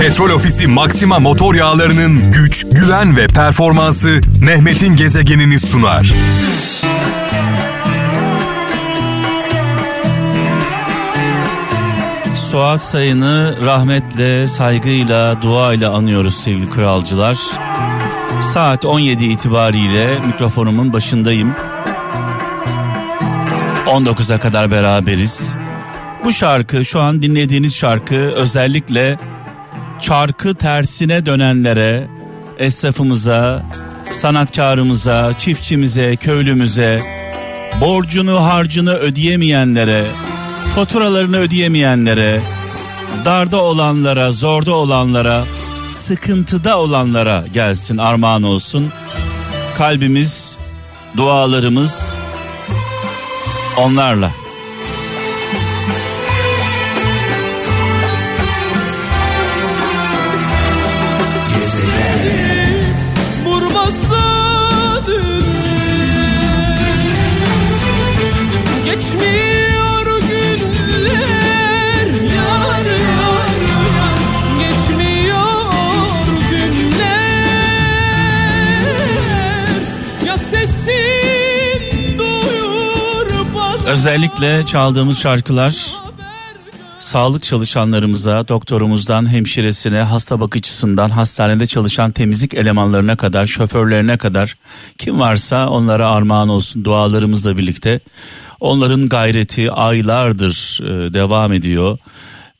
Petrol Ofisi Maxima motor yağlarının güç, güven ve performansı Mehmet'in gezegenini sunar. Suat Sayın'ı rahmetle, saygıyla, duayla anıyoruz sevgili kralcılar. Saat 17 itibariyle mikrofonumun başındayım. 19'a kadar beraberiz. Bu şarkı şu an dinlediğiniz şarkı özellikle çarkı tersine dönenlere, esnafımıza, sanatkarımıza, çiftçimize, köylümüze, borcunu harcını ödeyemeyenlere, faturalarını ödeyemeyenlere, darda olanlara, zorda olanlara, sıkıntıda olanlara gelsin armağan olsun. Kalbimiz, dualarımız onlarla. Özellikle çaldığımız şarkılar sağlık çalışanlarımıza, doktorumuzdan hemşiresine, hasta bakıcısından, hastanede çalışan temizlik elemanlarına kadar, şoförlerine kadar kim varsa onlara armağan olsun dualarımızla birlikte. Onların gayreti aylardır e, devam ediyor.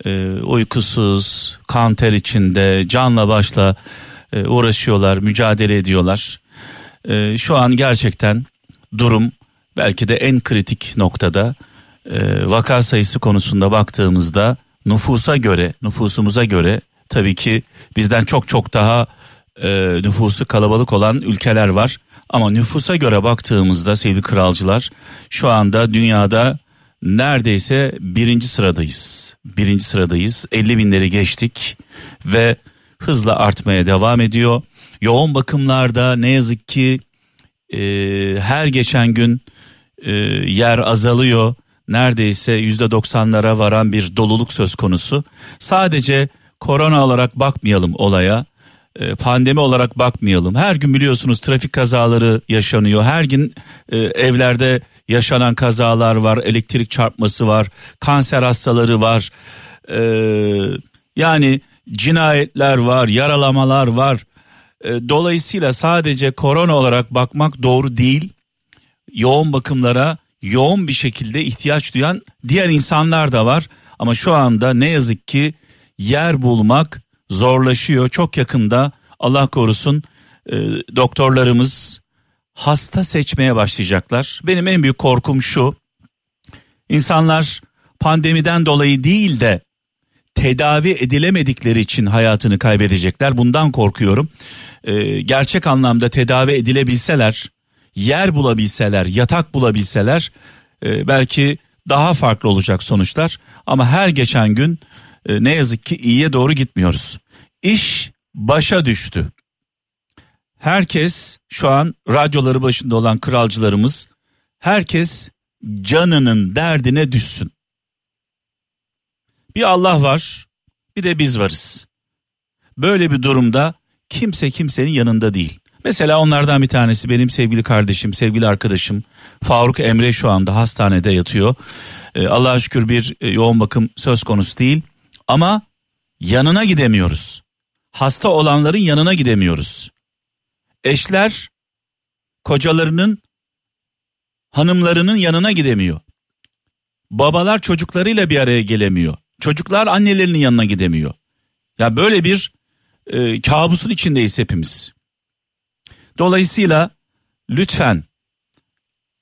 E, uykusuz, kan ter içinde, canla başla e, uğraşıyorlar, mücadele ediyorlar. Şu an gerçekten durum belki de en kritik noktada e, vaka sayısı konusunda baktığımızda nüfusa göre nüfusumuza göre tabii ki bizden çok çok daha e, nüfusu kalabalık olan ülkeler var. Ama nüfusa göre baktığımızda sevgili kralcılar şu anda dünyada neredeyse birinci sıradayız. Birinci sıradayız 50 binleri geçtik ve hızla artmaya devam ediyor. Yoğun bakımlarda ne yazık ki e, her geçen gün e, yer azalıyor. Neredeyse yüzde doksanlara varan bir doluluk söz konusu. Sadece korona olarak bakmayalım olaya. e, Pandemi olarak bakmayalım. Her gün biliyorsunuz trafik kazaları yaşanıyor. Her gün e, evlerde yaşanan kazalar var, elektrik çarpması var, kanser hastaları var. E, yani cinayetler var, yaralamalar var. E, dolayısıyla sadece korona olarak bakmak doğru değil. Yoğun bakımlara yoğun bir şekilde ihtiyaç duyan diğer insanlar da var. Ama şu anda ne yazık ki yer bulmak zorlaşıyor. Çok yakında Allah korusun e, doktorlarımız hasta seçmeye başlayacaklar. Benim en büyük korkum şu. İnsanlar pandemiden dolayı değil de tedavi edilemedikleri için hayatını kaybedecekler. Bundan korkuyorum. Ee, gerçek anlamda tedavi edilebilseler, yer bulabilseler, yatak bulabilseler e, belki daha farklı olacak sonuçlar. Ama her geçen gün e, ne yazık ki iyiye doğru gitmiyoruz. İş başa düştü. Herkes şu an radyoları başında olan kralcılarımız herkes canının derdine düşsün. Bir Allah var, bir de biz varız. Böyle bir durumda kimse kimsenin yanında değil. Mesela onlardan bir tanesi benim sevgili kardeşim, sevgili arkadaşım Faruk Emre şu anda hastanede yatıyor. Ee, Allah'a şükür bir e, yoğun bakım söz konusu değil ama yanına gidemiyoruz. Hasta olanların yanına gidemiyoruz. Eşler kocalarının hanımlarının yanına gidemiyor. Babalar çocuklarıyla bir araya gelemiyor. Çocuklar annelerinin yanına gidemiyor. Ya böyle bir e, kabusun içindeyiz hepimiz. Dolayısıyla lütfen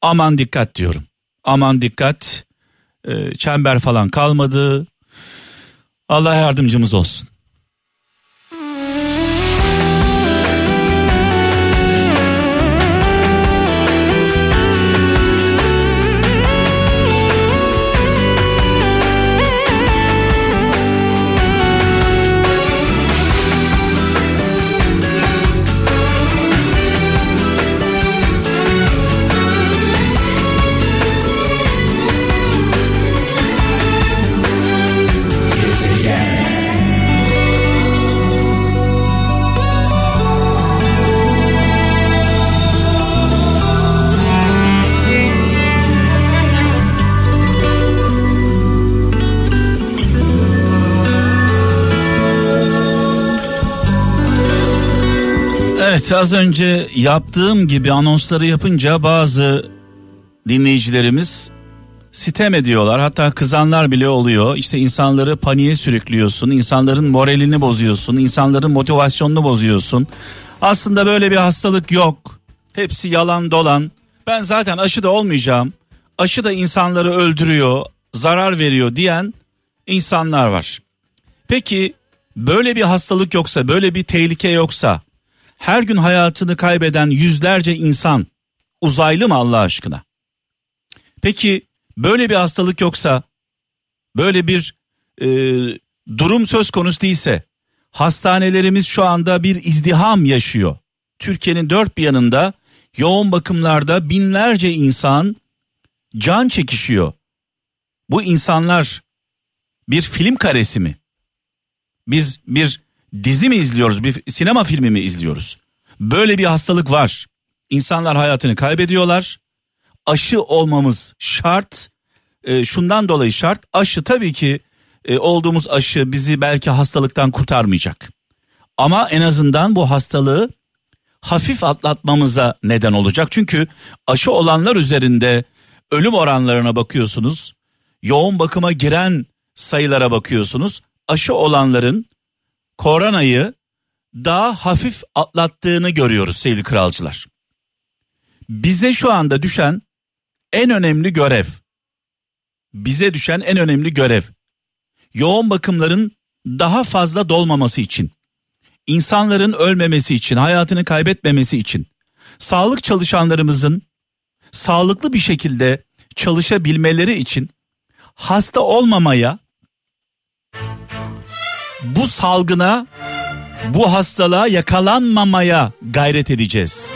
aman dikkat diyorum. Aman dikkat. E, çember falan kalmadı. Allah yardımcımız olsun. Evet az önce yaptığım gibi anonsları yapınca bazı dinleyicilerimiz sitem ediyorlar. Hatta kızanlar bile oluyor. İşte insanları paniğe sürüklüyorsun. insanların moralini bozuyorsun. insanların motivasyonunu bozuyorsun. Aslında böyle bir hastalık yok. Hepsi yalan dolan. Ben zaten aşı da olmayacağım. Aşı da insanları öldürüyor, zarar veriyor diyen insanlar var. Peki böyle bir hastalık yoksa, böyle bir tehlike yoksa her gün hayatını kaybeden yüzlerce insan uzaylı mı Allah aşkına? Peki böyle bir hastalık yoksa, böyle bir e, durum söz konusu değilse, hastanelerimiz şu anda bir izdiham yaşıyor. Türkiye'nin dört bir yanında yoğun bakımlarda binlerce insan can çekişiyor. Bu insanlar bir film karesi mi? Biz bir dizi mi izliyoruz, bir sinema filmi mi izliyoruz? Böyle bir hastalık var. İnsanlar hayatını kaybediyorlar. Aşı olmamız şart. E, şundan dolayı şart. Aşı tabii ki e, olduğumuz aşı bizi belki hastalıktan kurtarmayacak. Ama en azından bu hastalığı hafif atlatmamıza neden olacak. Çünkü aşı olanlar üzerinde ölüm oranlarına bakıyorsunuz. Yoğun bakıma giren sayılara bakıyorsunuz. Aşı olanların koronayı daha hafif atlattığını görüyoruz sevgili kralcılar. Bize şu anda düşen en önemli görev, bize düşen en önemli görev, yoğun bakımların daha fazla dolmaması için, insanların ölmemesi için, hayatını kaybetmemesi için, sağlık çalışanlarımızın sağlıklı bir şekilde çalışabilmeleri için hasta olmamaya, bu salgına, bu hastalığa yakalanmamaya gayret edeceğiz.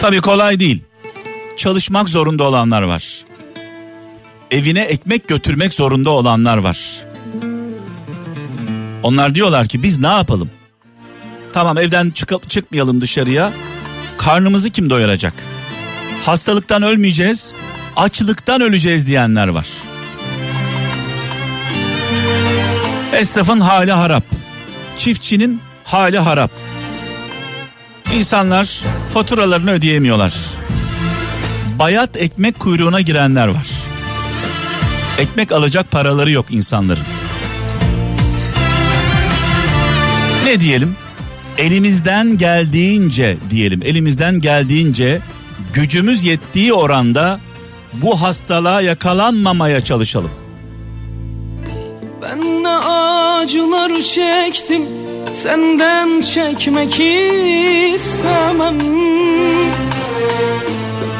Tabii kolay değil. Çalışmak zorunda olanlar var. Evine ekmek götürmek zorunda olanlar var. Onlar diyorlar ki biz ne yapalım? Tamam evden çıkıp çıkmayalım dışarıya. Karnımızı kim doyuracak? Hastalıktan ölmeyeceğiz, açlıktan öleceğiz diyenler var. Esnafın hali harap. Çiftçinin hali harap. İnsanlar faturalarını ödeyemiyorlar. Bayat ekmek kuyruğuna girenler var. Ekmek alacak paraları yok insanların. Ne diyelim? Elimizden geldiğince diyelim, elimizden geldiğince gücümüz yettiği oranda bu hastalığa yakalanmamaya çalışalım. Ben ne acılar çektim Senden çekmek istemem.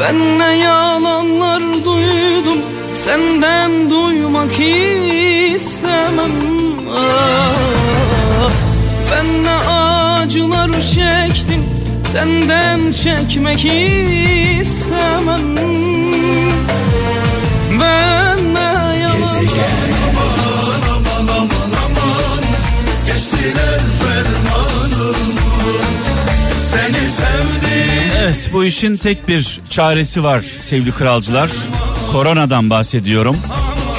Ben ne yalanlar duydum Senden duymak istemem. Ah, Ben ne acılar çektim Senden çekmek istemem Evet bu işin tek bir çaresi var sevgili kralcılar. Koronadan bahsediyorum.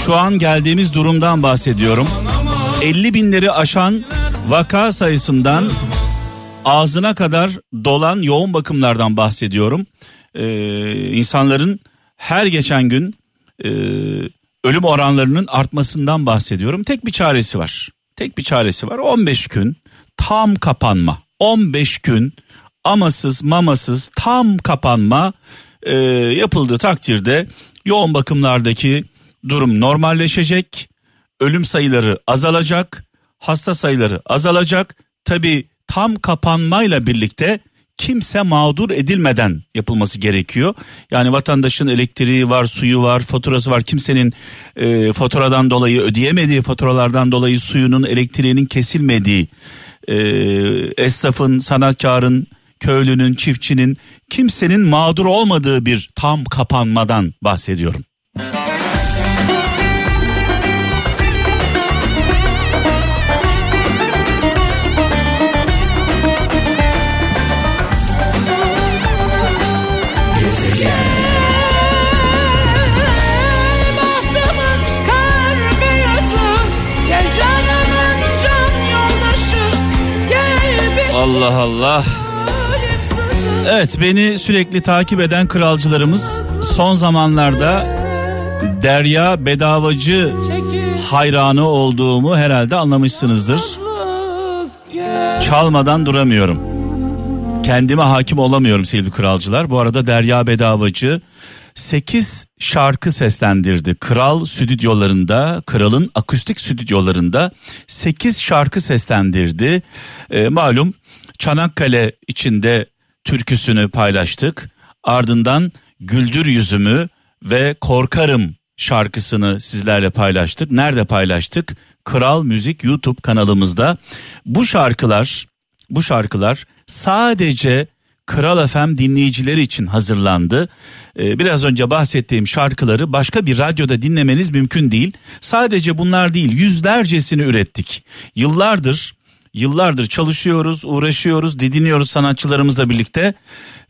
Şu an geldiğimiz durumdan bahsediyorum. 50 binleri aşan vaka sayısından ağzına kadar dolan yoğun bakımlardan bahsediyorum. Ee, insanların her geçen gün e, ölüm oranlarının artmasından bahsediyorum. Tek bir çaresi var. Tek bir çaresi var. 15 gün tam kapanma. 15 gün amasız mamasız tam kapanma e, yapıldığı takdirde yoğun bakımlardaki durum normalleşecek. Ölüm sayıları azalacak. Hasta sayıları azalacak. Tabi tam kapanmayla birlikte kimse mağdur edilmeden yapılması gerekiyor. Yani vatandaşın elektriği var, suyu var, faturası var. Kimsenin e, faturadan dolayı ödeyemediği faturalardan dolayı suyunun, elektriğinin kesilmediği, e, esnafın, sanatkarın, köylünün, çiftçinin kimsenin mağdur olmadığı bir tam kapanmadan bahsediyorum. Allah Allah. Evet beni sürekli takip eden kralcılarımız son zamanlarda Derya Bedavacı hayranı olduğumu herhalde anlamışsınızdır. Çalmadan duramıyorum. Kendime hakim olamıyorum sevgili kralcılar. Bu arada Derya Bedavacı 8 şarkı seslendirdi. Kral stüdyolarında, kralın akustik stüdyolarında 8 şarkı seslendirdi. E, malum Çanakkale içinde türküsünü paylaştık. Ardından Güldür Yüzümü ve Korkarım şarkısını sizlerle paylaştık. Nerede paylaştık? Kral Müzik YouTube kanalımızda. Bu şarkılar, bu şarkılar sadece Kral FM dinleyicileri için hazırlandı. Ee, biraz önce bahsettiğim şarkıları başka bir radyoda dinlemeniz mümkün değil. Sadece bunlar değil, yüzlercesini ürettik. Yıllardır yıllardır çalışıyoruz, uğraşıyoruz, didiniyoruz sanatçılarımızla birlikte.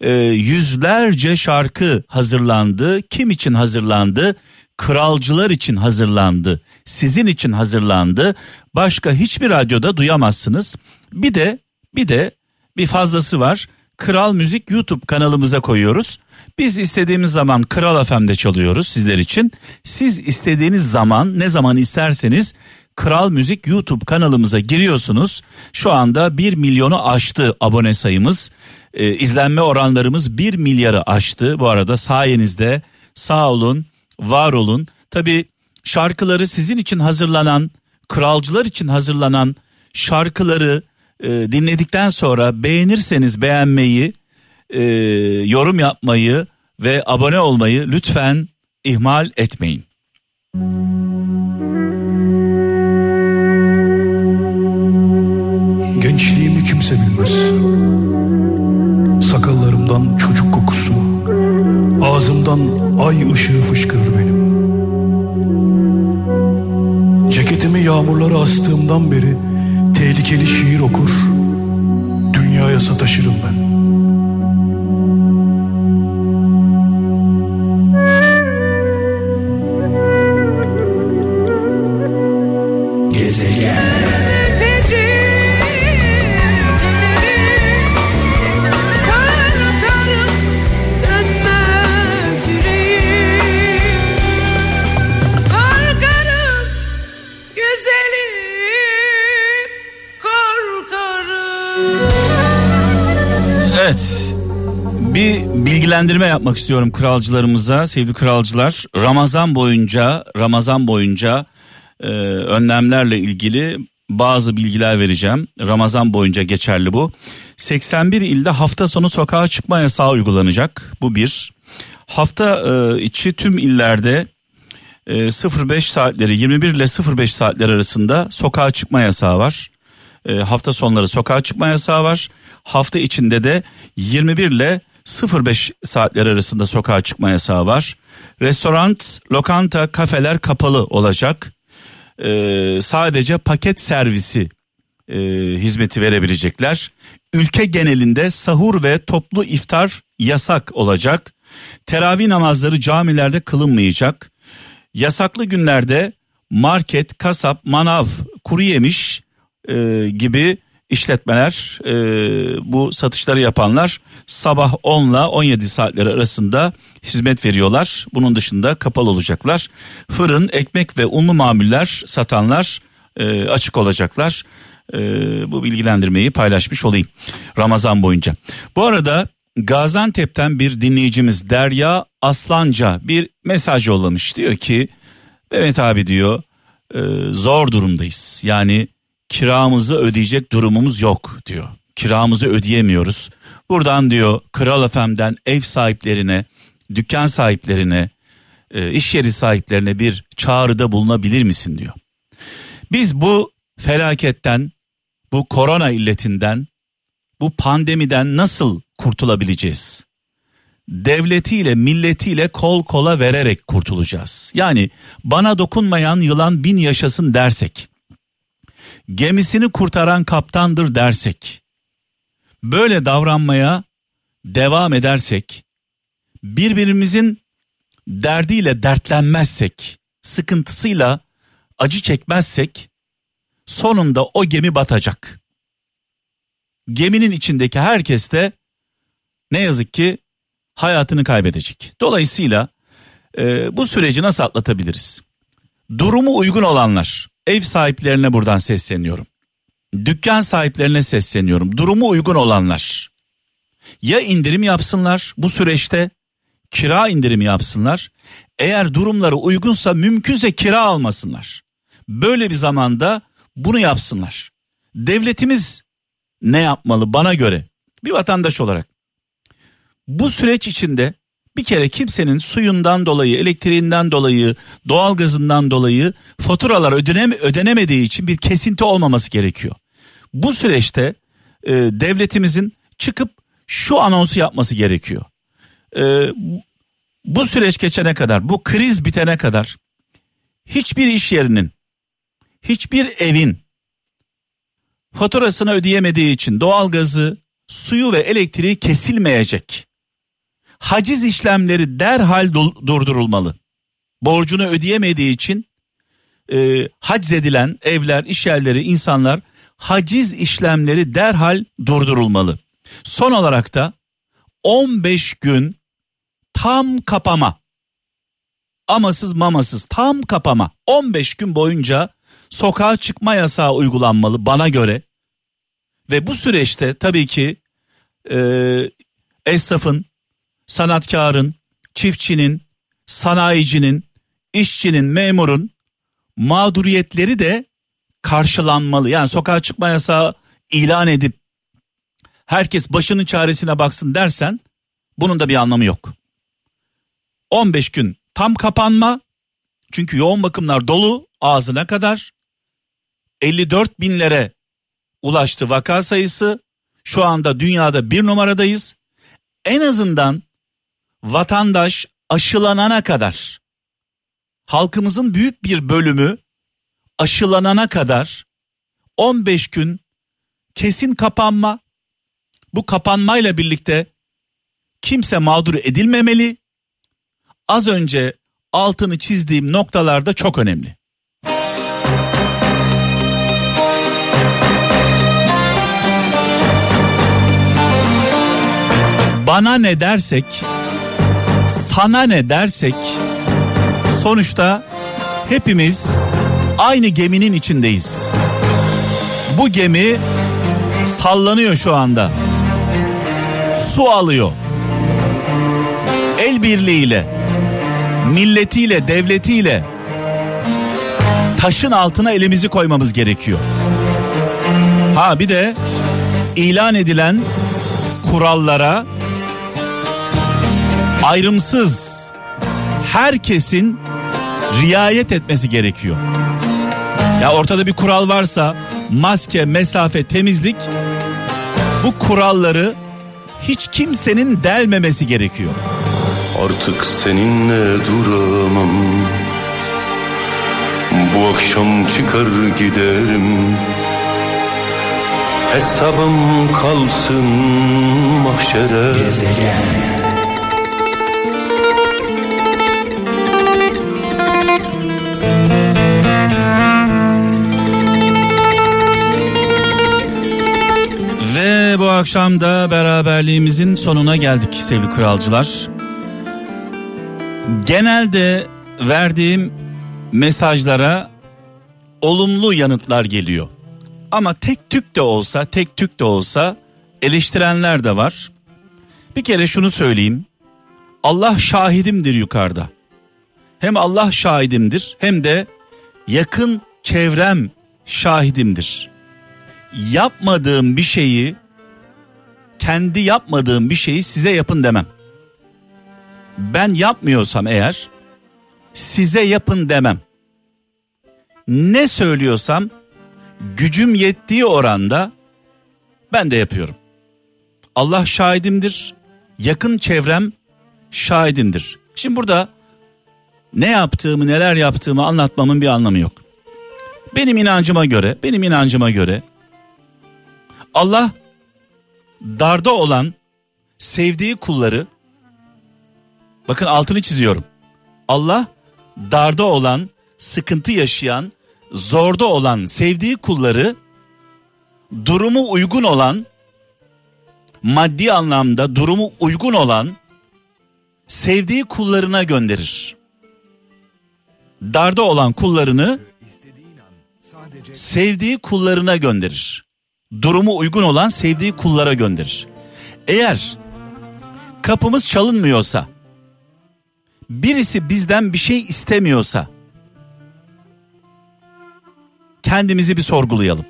Ee, yüzlerce şarkı hazırlandı. Kim için hazırlandı? Kralcılar için hazırlandı. Sizin için hazırlandı. Başka hiçbir radyoda duyamazsınız. Bir de bir de bir fazlası var. Kral Müzik YouTube kanalımıza koyuyoruz. Biz istediğimiz zaman Kral FM'de çalıyoruz sizler için. Siz istediğiniz zaman ne zaman isterseniz Kral Müzik YouTube kanalımıza giriyorsunuz. Şu anda 1 milyonu aştı abone sayımız. Ee, izlenme oranlarımız 1 milyarı aştı. Bu arada sayenizde sağ olun, var olun. Tabi şarkıları sizin için hazırlanan, kralcılar için hazırlanan şarkıları e, dinledikten sonra beğenirseniz beğenmeyi, e, yorum yapmayı ve abone olmayı lütfen ihmal etmeyin. Ağzımdan ay ışığı fışkırır benim. Ceketimi yağmurlara astığımdan beri tehlikeli şiir okur, dünyaya sataşırım ben. Bilgilendirme yapmak istiyorum kralcılarımıza, sevgili kralcılar. Ramazan boyunca, Ramazan boyunca e, önlemlerle ilgili bazı bilgiler vereceğim. Ramazan boyunca geçerli bu. 81 ilde hafta sonu sokağa çıkma yasağı uygulanacak. Bu bir. Hafta e, içi tüm illerde e, 05 saatleri 21 ile 05 saatler arasında sokağa çıkma yasağı var. E, hafta sonları sokağa çıkma yasağı var. Hafta içinde de 21 ile 05 saatler arasında sokağa çıkma yasağı var. Restoran, lokanta, kafeler kapalı olacak. Ee, sadece paket servisi e, hizmeti verebilecekler. Ülke genelinde sahur ve toplu iftar yasak olacak. Teravih namazları camilerde kılınmayacak. Yasaklı günlerde market, kasap, manav, kuru yemiş e, gibi işletmeler e, bu satışları yapanlar sabah 10 ile 17 saatleri arasında hizmet veriyorlar. Bunun dışında kapalı olacaklar. Fırın, ekmek ve unlu mamuller satanlar e, açık olacaklar. E, bu bilgilendirmeyi paylaşmış olayım Ramazan boyunca. Bu arada Gaziantep'ten bir dinleyicimiz Derya Aslanca bir mesaj yollamış. Diyor ki Mehmet abi diyor e, zor durumdayız. Yani kiramızı ödeyecek durumumuz yok diyor. Kiramızı ödeyemiyoruz. Buradan diyor Kral FM'den ev sahiplerine, dükkan sahiplerine, e, iş yeri sahiplerine bir çağrıda bulunabilir misin diyor. Biz bu felaketten, bu korona illetinden, bu pandemiden nasıl kurtulabileceğiz? Devletiyle, milletiyle kol kola vererek kurtulacağız. Yani bana dokunmayan yılan bin yaşasın dersek, gemisini kurtaran kaptandır dersek, böyle davranmaya devam edersek, birbirimizin derdiyle dertlenmezsek, sıkıntısıyla acı çekmezsek, sonunda o gemi batacak. geminin içindeki herkes de ne yazık ki hayatını kaybedecek. Dolayısıyla e, bu süreci nasıl atlatabiliriz? Durumu uygun olanlar, ev sahiplerine buradan sesleniyorum. Dükkan sahiplerine sesleniyorum. Durumu uygun olanlar ya indirim yapsınlar bu süreçte kira indirimi yapsınlar. Eğer durumları uygunsa mümkünse kira almasınlar. Böyle bir zamanda bunu yapsınlar. Devletimiz ne yapmalı bana göre bir vatandaş olarak? Bu süreç içinde bir kere kimsenin suyundan dolayı, elektriğinden dolayı, doğalgazından dolayı faturalar ödenem ödenemediği için bir kesinti olmaması gerekiyor. Bu süreçte e, devletimizin çıkıp şu anonsu yapması gerekiyor. E, bu süreç geçene kadar, bu kriz bitene kadar hiçbir iş yerinin, hiçbir evin faturasını ödeyemediği için doğalgazı, suyu ve elektriği kesilmeyecek. Haciz işlemleri derhal durdurulmalı. Borcunu ödeyemediği için e, haciz edilen evler, iş yerleri, insanlar haciz işlemleri derhal durdurulmalı. Son olarak da 15 gün tam kapama. Amasız mamasız tam kapama. 15 gün boyunca sokağa çıkma yasağı uygulanmalı bana göre. Ve bu süreçte tabii ki e, esnafın, sanatkarın, çiftçinin, sanayicinin, işçinin, memurun mağduriyetleri de karşılanmalı. Yani sokağa çıkma yasağı ilan edip herkes başının çaresine baksın dersen bunun da bir anlamı yok. 15 gün tam kapanma çünkü yoğun bakımlar dolu ağzına kadar 54 binlere ulaştı vaka sayısı. Şu anda dünyada bir numaradayız. En azından vatandaş aşılanana kadar halkımızın büyük bir bölümü aşılanana kadar 15 gün kesin kapanma. Bu kapanmayla birlikte kimse mağdur edilmemeli. Az önce altını çizdiğim noktalarda çok önemli. Bana ne dersek, sana ne dersek sonuçta hepimiz aynı geminin içindeyiz. Bu gemi sallanıyor şu anda. Su alıyor. El birliğiyle, milletiyle, devletiyle taşın altına elimizi koymamız gerekiyor. Ha bir de ilan edilen kurallara ayrımsız. Herkesin riayet etmesi gerekiyor. Ya ortada bir kural varsa maske, mesafe, temizlik bu kuralları hiç kimsenin delmemesi gerekiyor. Artık seninle duramam. Bu akşam çıkar giderim. Hesabım kalsın mahşere. Gezegen akşam da beraberliğimizin sonuna geldik sevgili kralcılar. Genelde verdiğim mesajlara olumlu yanıtlar geliyor. Ama tek tük de olsa, tek tük de olsa eleştirenler de var. Bir kere şunu söyleyeyim. Allah şahidimdir yukarıda. Hem Allah şahidimdir hem de yakın çevrem şahidimdir. Yapmadığım bir şeyi kendi yapmadığım bir şeyi size yapın demem. Ben yapmıyorsam eğer size yapın demem. Ne söylüyorsam gücüm yettiği oranda ben de yapıyorum. Allah şahidimdir. Yakın çevrem şahidimdir. Şimdi burada ne yaptığımı, neler yaptığımı anlatmamın bir anlamı yok. Benim inancıma göre, benim inancıma göre Allah darda olan sevdiği kulları bakın altını çiziyorum. Allah darda olan, sıkıntı yaşayan, zorda olan sevdiği kulları durumu uygun olan maddi anlamda durumu uygun olan sevdiği kullarına gönderir. Darda olan kullarını sevdiği kullarına gönderir. Durumu uygun olan sevdiği kullara gönderir. Eğer kapımız çalınmıyorsa, birisi bizden bir şey istemiyorsa, kendimizi bir sorgulayalım.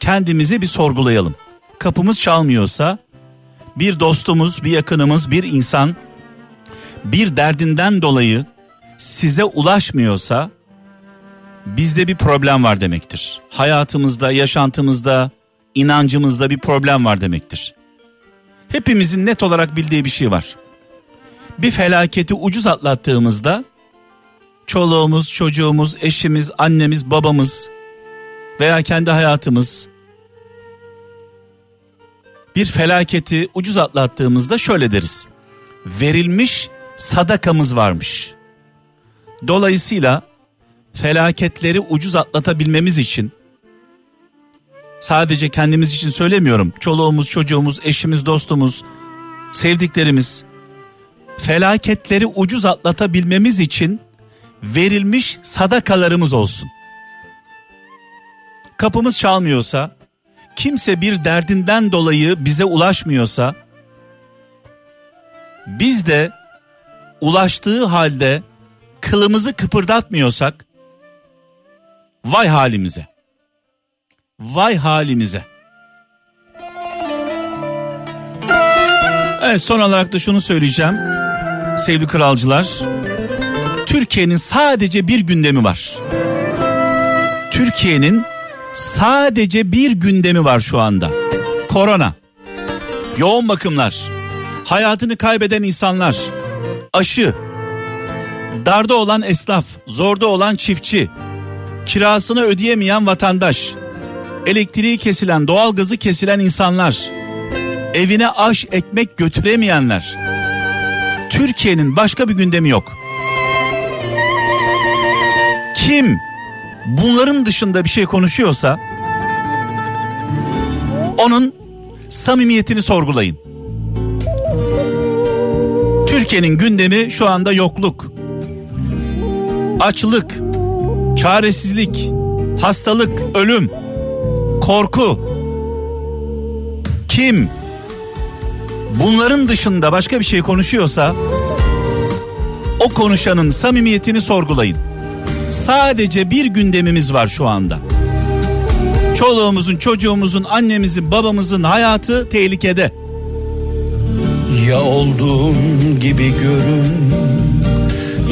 Kendimizi bir sorgulayalım. Kapımız çalmıyorsa, bir dostumuz, bir yakınımız, bir insan bir derdinden dolayı size ulaşmıyorsa bizde bir problem var demektir. Hayatımızda, yaşantımızda, inancımızda bir problem var demektir. Hepimizin net olarak bildiği bir şey var. Bir felaketi ucuz atlattığımızda çoluğumuz, çocuğumuz, eşimiz, annemiz, babamız veya kendi hayatımız bir felaketi ucuz atlattığımızda şöyle deriz. Verilmiş sadakamız varmış. Dolayısıyla felaketleri ucuz atlatabilmemiz için sadece kendimiz için söylemiyorum. Çoluğumuz, çocuğumuz, eşimiz, dostumuz, sevdiklerimiz felaketleri ucuz atlatabilmemiz için verilmiş sadakalarımız olsun. Kapımız çalmıyorsa, kimse bir derdinden dolayı bize ulaşmıyorsa biz de ulaştığı halde kılımızı kıpırdatmıyorsak vay halimize. Vay halimize. Evet son olarak da şunu söyleyeceğim. Sevgili kralcılar. Türkiye'nin sadece bir gündemi var. Türkiye'nin sadece bir gündemi var şu anda. Korona. Yoğun bakımlar. Hayatını kaybeden insanlar. Aşı. Darda olan esnaf, zorda olan çiftçi, kirasını ödeyemeyen vatandaş, elektriği kesilen, doğalgazı kesilen insanlar, evine aş ekmek götüremeyenler. Türkiye'nin başka bir gündemi yok. Kim bunların dışında bir şey konuşuyorsa onun samimiyetini sorgulayın. Türkiye'nin gündemi şu anda yokluk, açlık, çaresizlik, hastalık, ölüm, korku. Kim bunların dışında başka bir şey konuşuyorsa o konuşanın samimiyetini sorgulayın. Sadece bir gündemimiz var şu anda. Çoluğumuzun, çocuğumuzun, annemizin, babamızın hayatı tehlikede. Ya olduğun gibi görün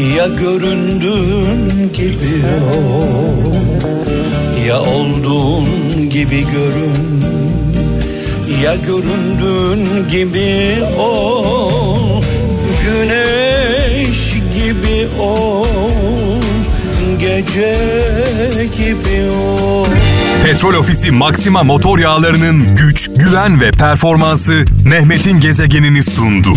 Ya göründüğün gibi ol Ya olduğun gibi görün Ya göründüğün gibi ol Güneş gibi ol Gece gibi ol Petrol Ofisi Maxima motor yağlarının güç, güven ve performansı Mehmet'in gezegenini sundu.